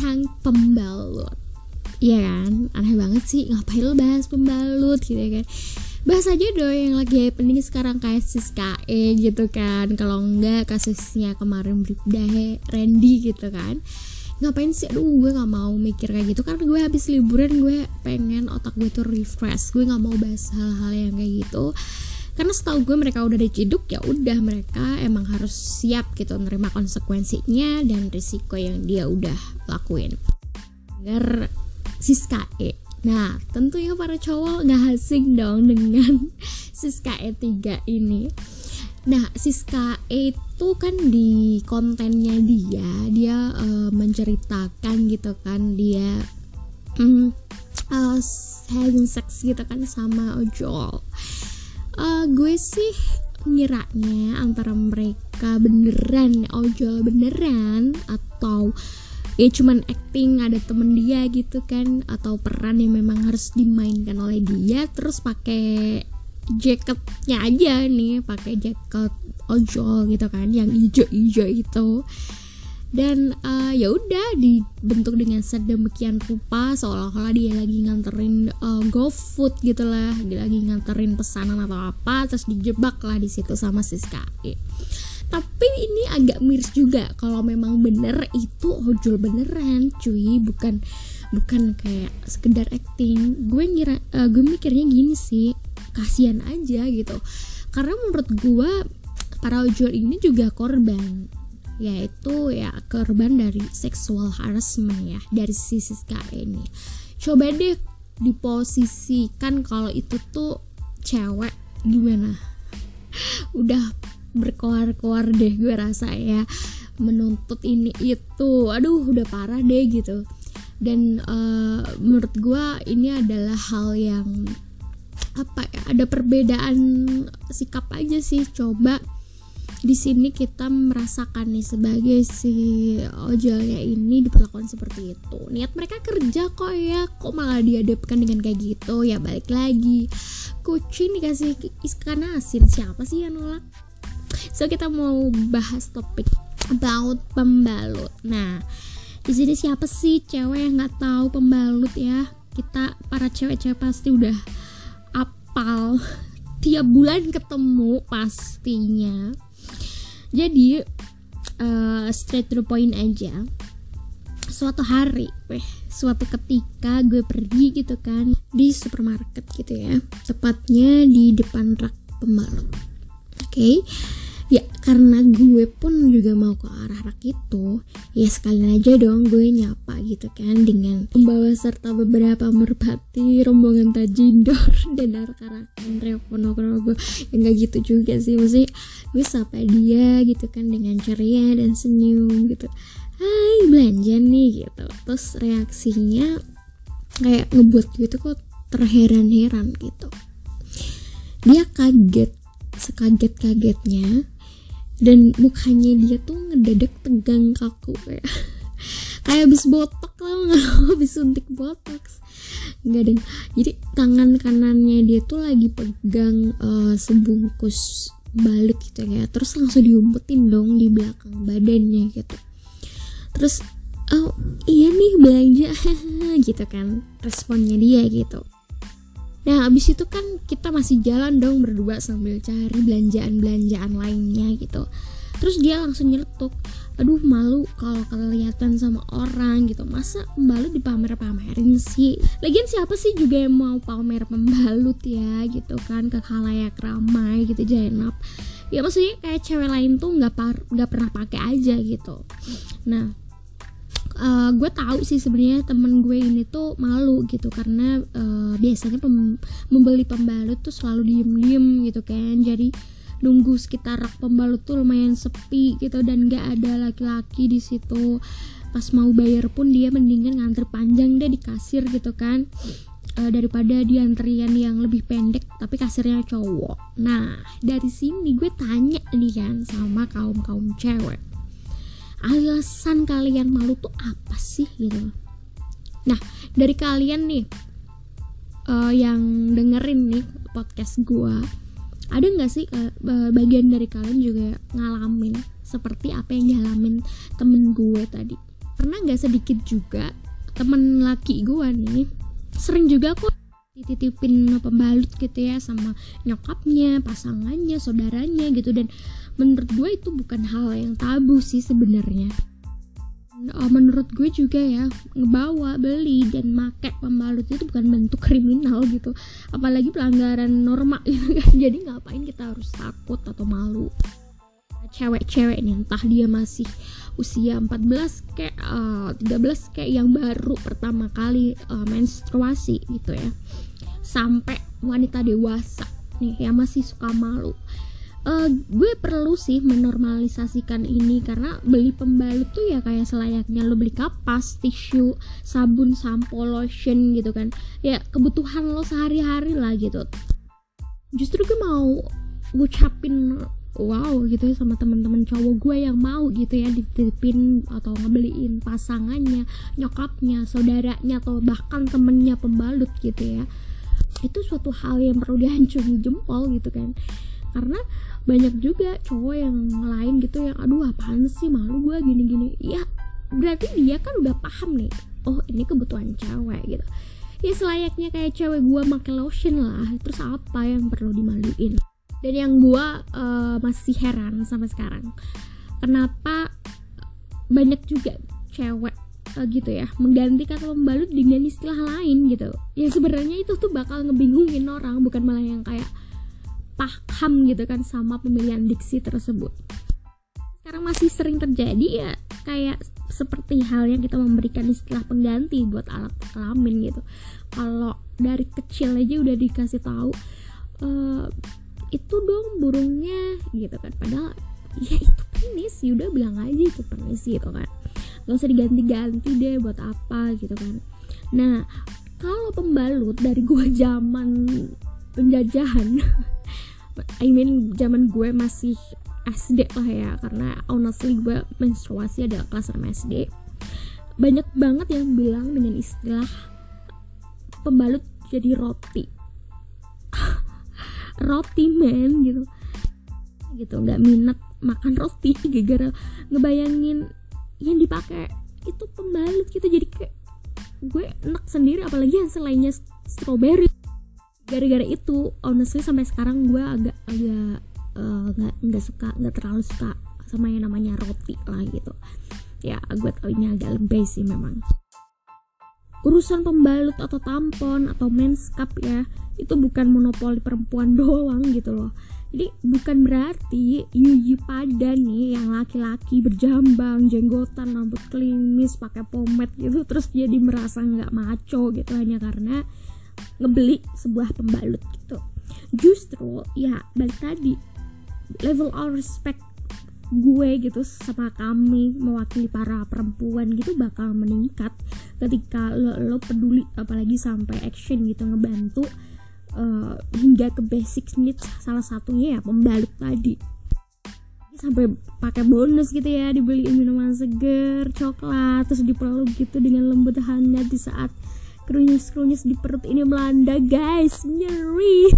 tentang pembalut. Iya kan, aneh banget sih ngapain lo bahas pembalut gitu kan? Bahas aja dong yang lagi happening sekarang kayak Siskae gitu kan. Kalau enggak kasusnya kemarin Bribda Randy gitu kan. Ngapain sih? Aduh gue nggak mau mikir kayak gitu. Karena gue habis liburan gue pengen otak gue tuh refresh. Gue nggak mau bahas hal-hal yang kayak gitu karena setahu gue mereka udah diciduk ya udah mereka emang harus siap gitu menerima konsekuensinya dan risiko yang dia udah lakuin. Agar Siska E. Nah tentunya para cowok nggak asing dong dengan Siska E3 ini. Nah, Siska E itu kan di kontennya dia, dia uh, menceritakan gitu kan dia um, uh, having sex gitu kan sama ojol. Uh, gue sih ngiranya antara mereka beneran ojol beneran atau ya cuman acting ada temen dia gitu kan atau peran yang memang harus dimainkan oleh dia terus pakai jaketnya aja nih pakai jaket ojol gitu kan yang hijau-hijau itu dan uh, ya udah dibentuk dengan sedemikian rupa seolah-olah dia lagi nganterin uh, GoFood gitu lah. Dia lagi nganterin pesanan atau apa terus dijebak lah di situ sama Siska e. tapi ini agak miris juga kalau memang bener itu ojol beneran cuy. Bukan bukan kayak sekedar acting. Gue ngira uh, gue mikirnya gini sih kasihan aja gitu. Karena menurut gue para ojol ini juga korban yaitu ya korban dari seksual harassment ya dari sisi ini. Coba deh diposisikan kalau itu tuh cewek gimana? Udah berkoar-koar deh gue rasa ya menuntut ini itu. Aduh udah parah deh gitu. Dan uh, menurut gue ini adalah hal yang apa ya ada perbedaan sikap aja sih. Coba di sini kita merasakan nih sebagai si ojolnya ini diperlakukan seperti itu. Niat mereka kerja kok ya kok malah dihadapkan dengan kayak gitu? Ya balik lagi. Kucing dikasih ikan asin. Siapa sih yang nolak? So kita mau bahas topik about pembalut. Nah di sini siapa sih cewek yang nggak tahu pembalut ya? Kita para cewek-cewek pasti udah apal. Tiap bulan ketemu pastinya jadi uh, straight to point aja. Suatu hari weh suatu ketika gue pergi gitu kan di supermarket gitu ya. Tepatnya di depan rak pembalap. Oke? okay? Ya karena gue pun juga mau ke arah rak itu ya sekalian aja dong gue nyapa gitu kan dengan membawa serta beberapa merpati rombongan tajindor dan rekan-rekan reponogrogo ya nggak gitu juga sih mesti gue sapa dia gitu kan dengan ceria dan senyum gitu. Hai belanja nih gitu. Terus reaksinya kayak ngebuat gitu kok terheran-heran gitu. Dia kaget sekaget-kagetnya dan mukanya dia tuh ngedadak tegang kaku kayak kayak habis botok lah habis suntik botox. Nggak deh jadi tangan kanannya dia tuh lagi pegang uh, sebungkus balik gitu ya terus langsung diumpetin dong di belakang badannya gitu. Terus oh iya nih belanja. Gitu kan responnya dia gitu Nah abis itu kan kita masih jalan dong berdua sambil cari belanjaan-belanjaan lainnya gitu. Terus dia langsung nyeletuk Aduh malu kalau kelihatan sama orang gitu. Masa pembalut dipamer-pamerin sih? Lagian siapa sih juga yang mau pamer pembalut ya gitu kan Ke khalayak ramai gitu Jainab Ya maksudnya kayak cewek lain tuh nggak nggak pernah pakai aja gitu. Nah uh, gue tahu sih sebenarnya temen gue ini tuh malu gitu karena uh, biasanya pem membeli pembalut tuh selalu diem-diem gitu kan. Jadi nunggu sekitar rak pembalut tuh lumayan sepi gitu dan gak ada laki-laki di situ. Pas mau bayar pun dia mendingan ngantri panjang deh di kasir gitu kan. Uh, daripada di antrian yang lebih pendek tapi kasirnya cowok. Nah dari sini gue tanya nih kan sama kaum kaum cewek alasan kalian malu tuh apa sih gitu nah dari kalian nih uh, yang dengerin nih podcast gue ada nggak sih uh, bagian dari kalian juga ngalamin seperti apa yang dialamin temen gue tadi? Karena nggak sedikit juga temen laki gue nih sering juga kok dititipin pembalut gitu ya sama nyokapnya, pasangannya, saudaranya gitu dan menurut gue itu bukan hal yang tabu sih sebenarnya. Uh, menurut gue juga ya ngebawa beli dan make pembalut itu bukan bentuk kriminal gitu. Apalagi pelanggaran norma gitu kan. Jadi ngapain kita harus takut atau malu? Cewek-cewek nih entah dia masih usia 14 kayak uh, 13 kayak yang baru pertama kali uh, menstruasi gitu ya. Sampai wanita dewasa nih yang masih suka malu uh, gue perlu sih menormalisasikan ini karena beli pembalut tuh ya kayak selayaknya. Lo beli kapas, tisu, sabun, sampo, lotion gitu kan. Ya kebutuhan lo sehari-hari lah gitu. Justru gue mau ngucapin wow gitu ya sama teman-teman cowok gue yang mau gitu ya dititipin atau ngebeliin pasangannya nyokapnya saudaranya atau bahkan temennya pembalut gitu ya. Itu suatu hal yang perlu dihancuri jempol gitu kan karena banyak juga cowok yang lain gitu yang aduh apaan sih? Malu gue gini-gini. Ya berarti dia kan udah paham nih oh ini kebutuhan cewek gitu. Ya selayaknya kayak cewek gue pakai lotion lah terus apa yang perlu dimaluin? Dan yang gue uh, masih heran sampai sekarang kenapa banyak juga cewek uh, gitu ya mengganti kata membalut dengan istilah lain gitu. Ya sebenarnya itu tuh bakal ngebingungin orang bukan malah yang kayak paham gitu kan sama pemilihan diksi tersebut. Sekarang masih sering terjadi ya kayak seperti hal yang kita memberikan istilah pengganti buat alat kelamin gitu. Kalau dari kecil aja udah dikasih tahu uh, itu dong burungnya gitu kan. Padahal ya itu penis. Ya udah bilang aja itu penis gitu kan. Gak usah diganti-ganti deh buat apa gitu kan. Nah kalau pembalut dari gue zaman penjajahan I mean zaman gue masih SD lah ya karena honestly gue menstruasi adalah kelas 6 SD banyak banget yang bilang dengan istilah pembalut jadi roti. Roti men gitu. Gitu nggak minat makan roti gara-gara ngebayangin yang dipakai itu pembalut gitu. Jadi kayak gue enak sendiri apalagi yang selainnya strawberry gara-gara itu honestly sampai sekarang gue agak agak eh, nggak uh, nggak suka nggak terlalu suka sama yang namanya roti lah gitu. Ya gue tau ini agak lebih sih memang. Urusan pembalut atau tampon atau mens cup ya itu bukan monopoli perempuan doang gitu loh. Jadi bukan berarti Yuji pada nih yang laki-laki berjambang jenggotan rambut klimis pakai pomade gitu terus jadi merasa nggak maco gitu hanya karena ngebeli sebuah pembalut gitu. Justru ya balik tadi level of respect gue gitu sama kami mewakili para perempuan gitu bakal meningkat ketika lo, lo peduli apalagi sampai action gitu ngebantu uh, hingga ke basic needs salah satunya ya pembalut tadi. Sampai pakai bonus gitu ya dibeliin minuman seger coklat terus dipeluk gitu dengan lembut hangat di saat kerunyes-kerunyes di perut ini melanda guys. Nyeri.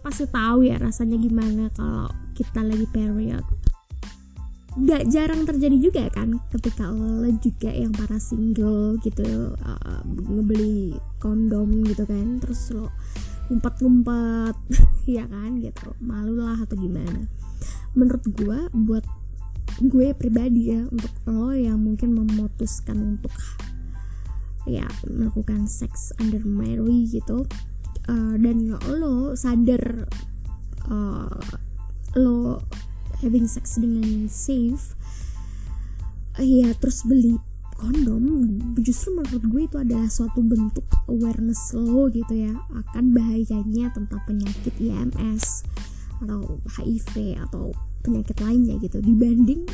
Pasti tahu ya rasanya gimana kalau kita lagi period. Gak jarang terjadi juga kan ketika lo juga yang para single gitu uh, ngebeli kondom gitu kan terus lo ngumpet-ngumpet ya kan gitu. Malu lah atau gimana. Menurut gue buat gue pribadi ya untuk lo yang mungkin memutuskan untuk ya melakukan seks under marry gitu. Uh, dan lo sadar uh, lo having sex dengan safe uh, ya terus beli kondom justru menurut gue itu adalah suatu bentuk awareness lo gitu ya akan bahayanya tentang penyakit IMS atau HIV atau penyakit lainnya gitu. Dibanding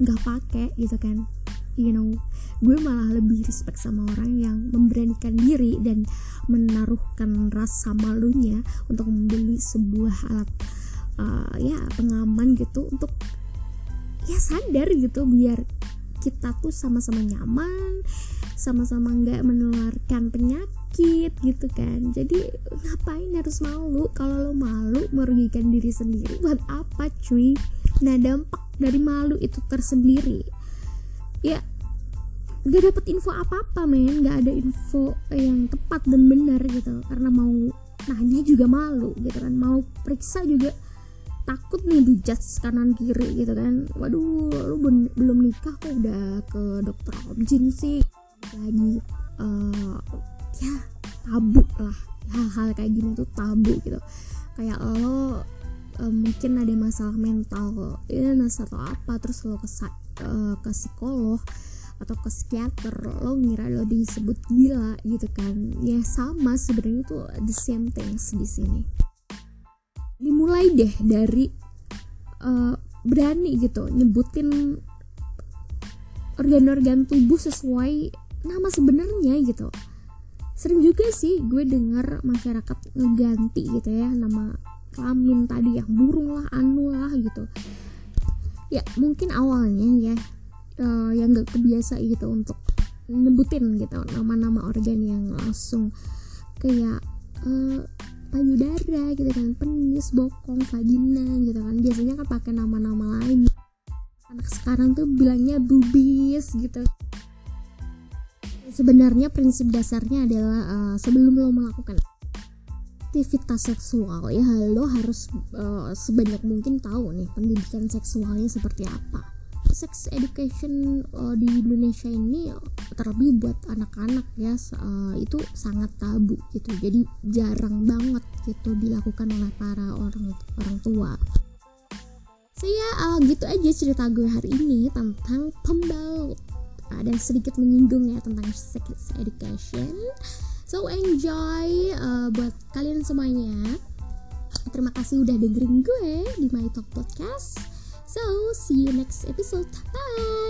nggak pakai gitu kan you know gue malah lebih respect sama orang yang memberanikan diri dan menaruhkan rasa malunya untuk membeli sebuah alat uh, ya pengaman gitu untuk ya sadar gitu biar kita tuh sama-sama nyaman sama-sama nggak menularkan penyakit gitu kan. Jadi ngapain harus malu kalau lo malu merugikan diri sendiri? Buat apa cuy? Nah dampak dari malu itu tersendiri. Ya gak dapet info apa-apa men. Gak ada info yang tepat dan benar gitu. Karena mau nanya juga malu gitu kan. Mau periksa juga takut nih dijudge kanan kiri gitu kan. Waduh lu belum nikah kok udah ke dokter objin sih. Lagi uh, ya tabu lah. Hal-hal kayak gini tuh tabu gitu. Kayak lo uh, mungkin ada masalah mental illness atau apa terus lo ke uh, ke psikolog atau ke psikiater lo ngira lo disebut gila gitu kan. Ya sama sebenarnya tuh the same things di sini. Dimulai deh dari uh, berani gitu nyebutin organ-organ tubuh sesuai nama sebenarnya gitu. Sering juga sih gue denger masyarakat ngeganti gitu ya nama kelamin tadi yang burung lah anu lah gitu. Ya mungkin awalnya ya uh, yang gak kebiasa gitu untuk nyebutin gitu nama-nama organ yang langsung kayak uh, payudara gitu kan penis bokong vagina gitu kan. Biasanya kan pakai nama-nama lain. Anak sekarang tuh bilangnya bubis gitu. Sebenarnya prinsip dasarnya adalah uh, sebelum lo melakukan aktivitas seksual ya lo harus uh, sebanyak mungkin tahu nih pendidikan seksualnya seperti apa sex education uh, di Indonesia ini terlebih buat anak-anak ya uh, itu sangat tabu gitu. Jadi jarang banget gitu dilakukan oleh para orang orang tua. So uh, gitu aja cerita gue hari ini tentang pembalut. Uh, dan sedikit menyinggung ya tentang sex education. So enjoy uh, buat kalian semuanya. Terima kasih udah dengerin gue di My Talk Podcast So, see you next episode. Bye!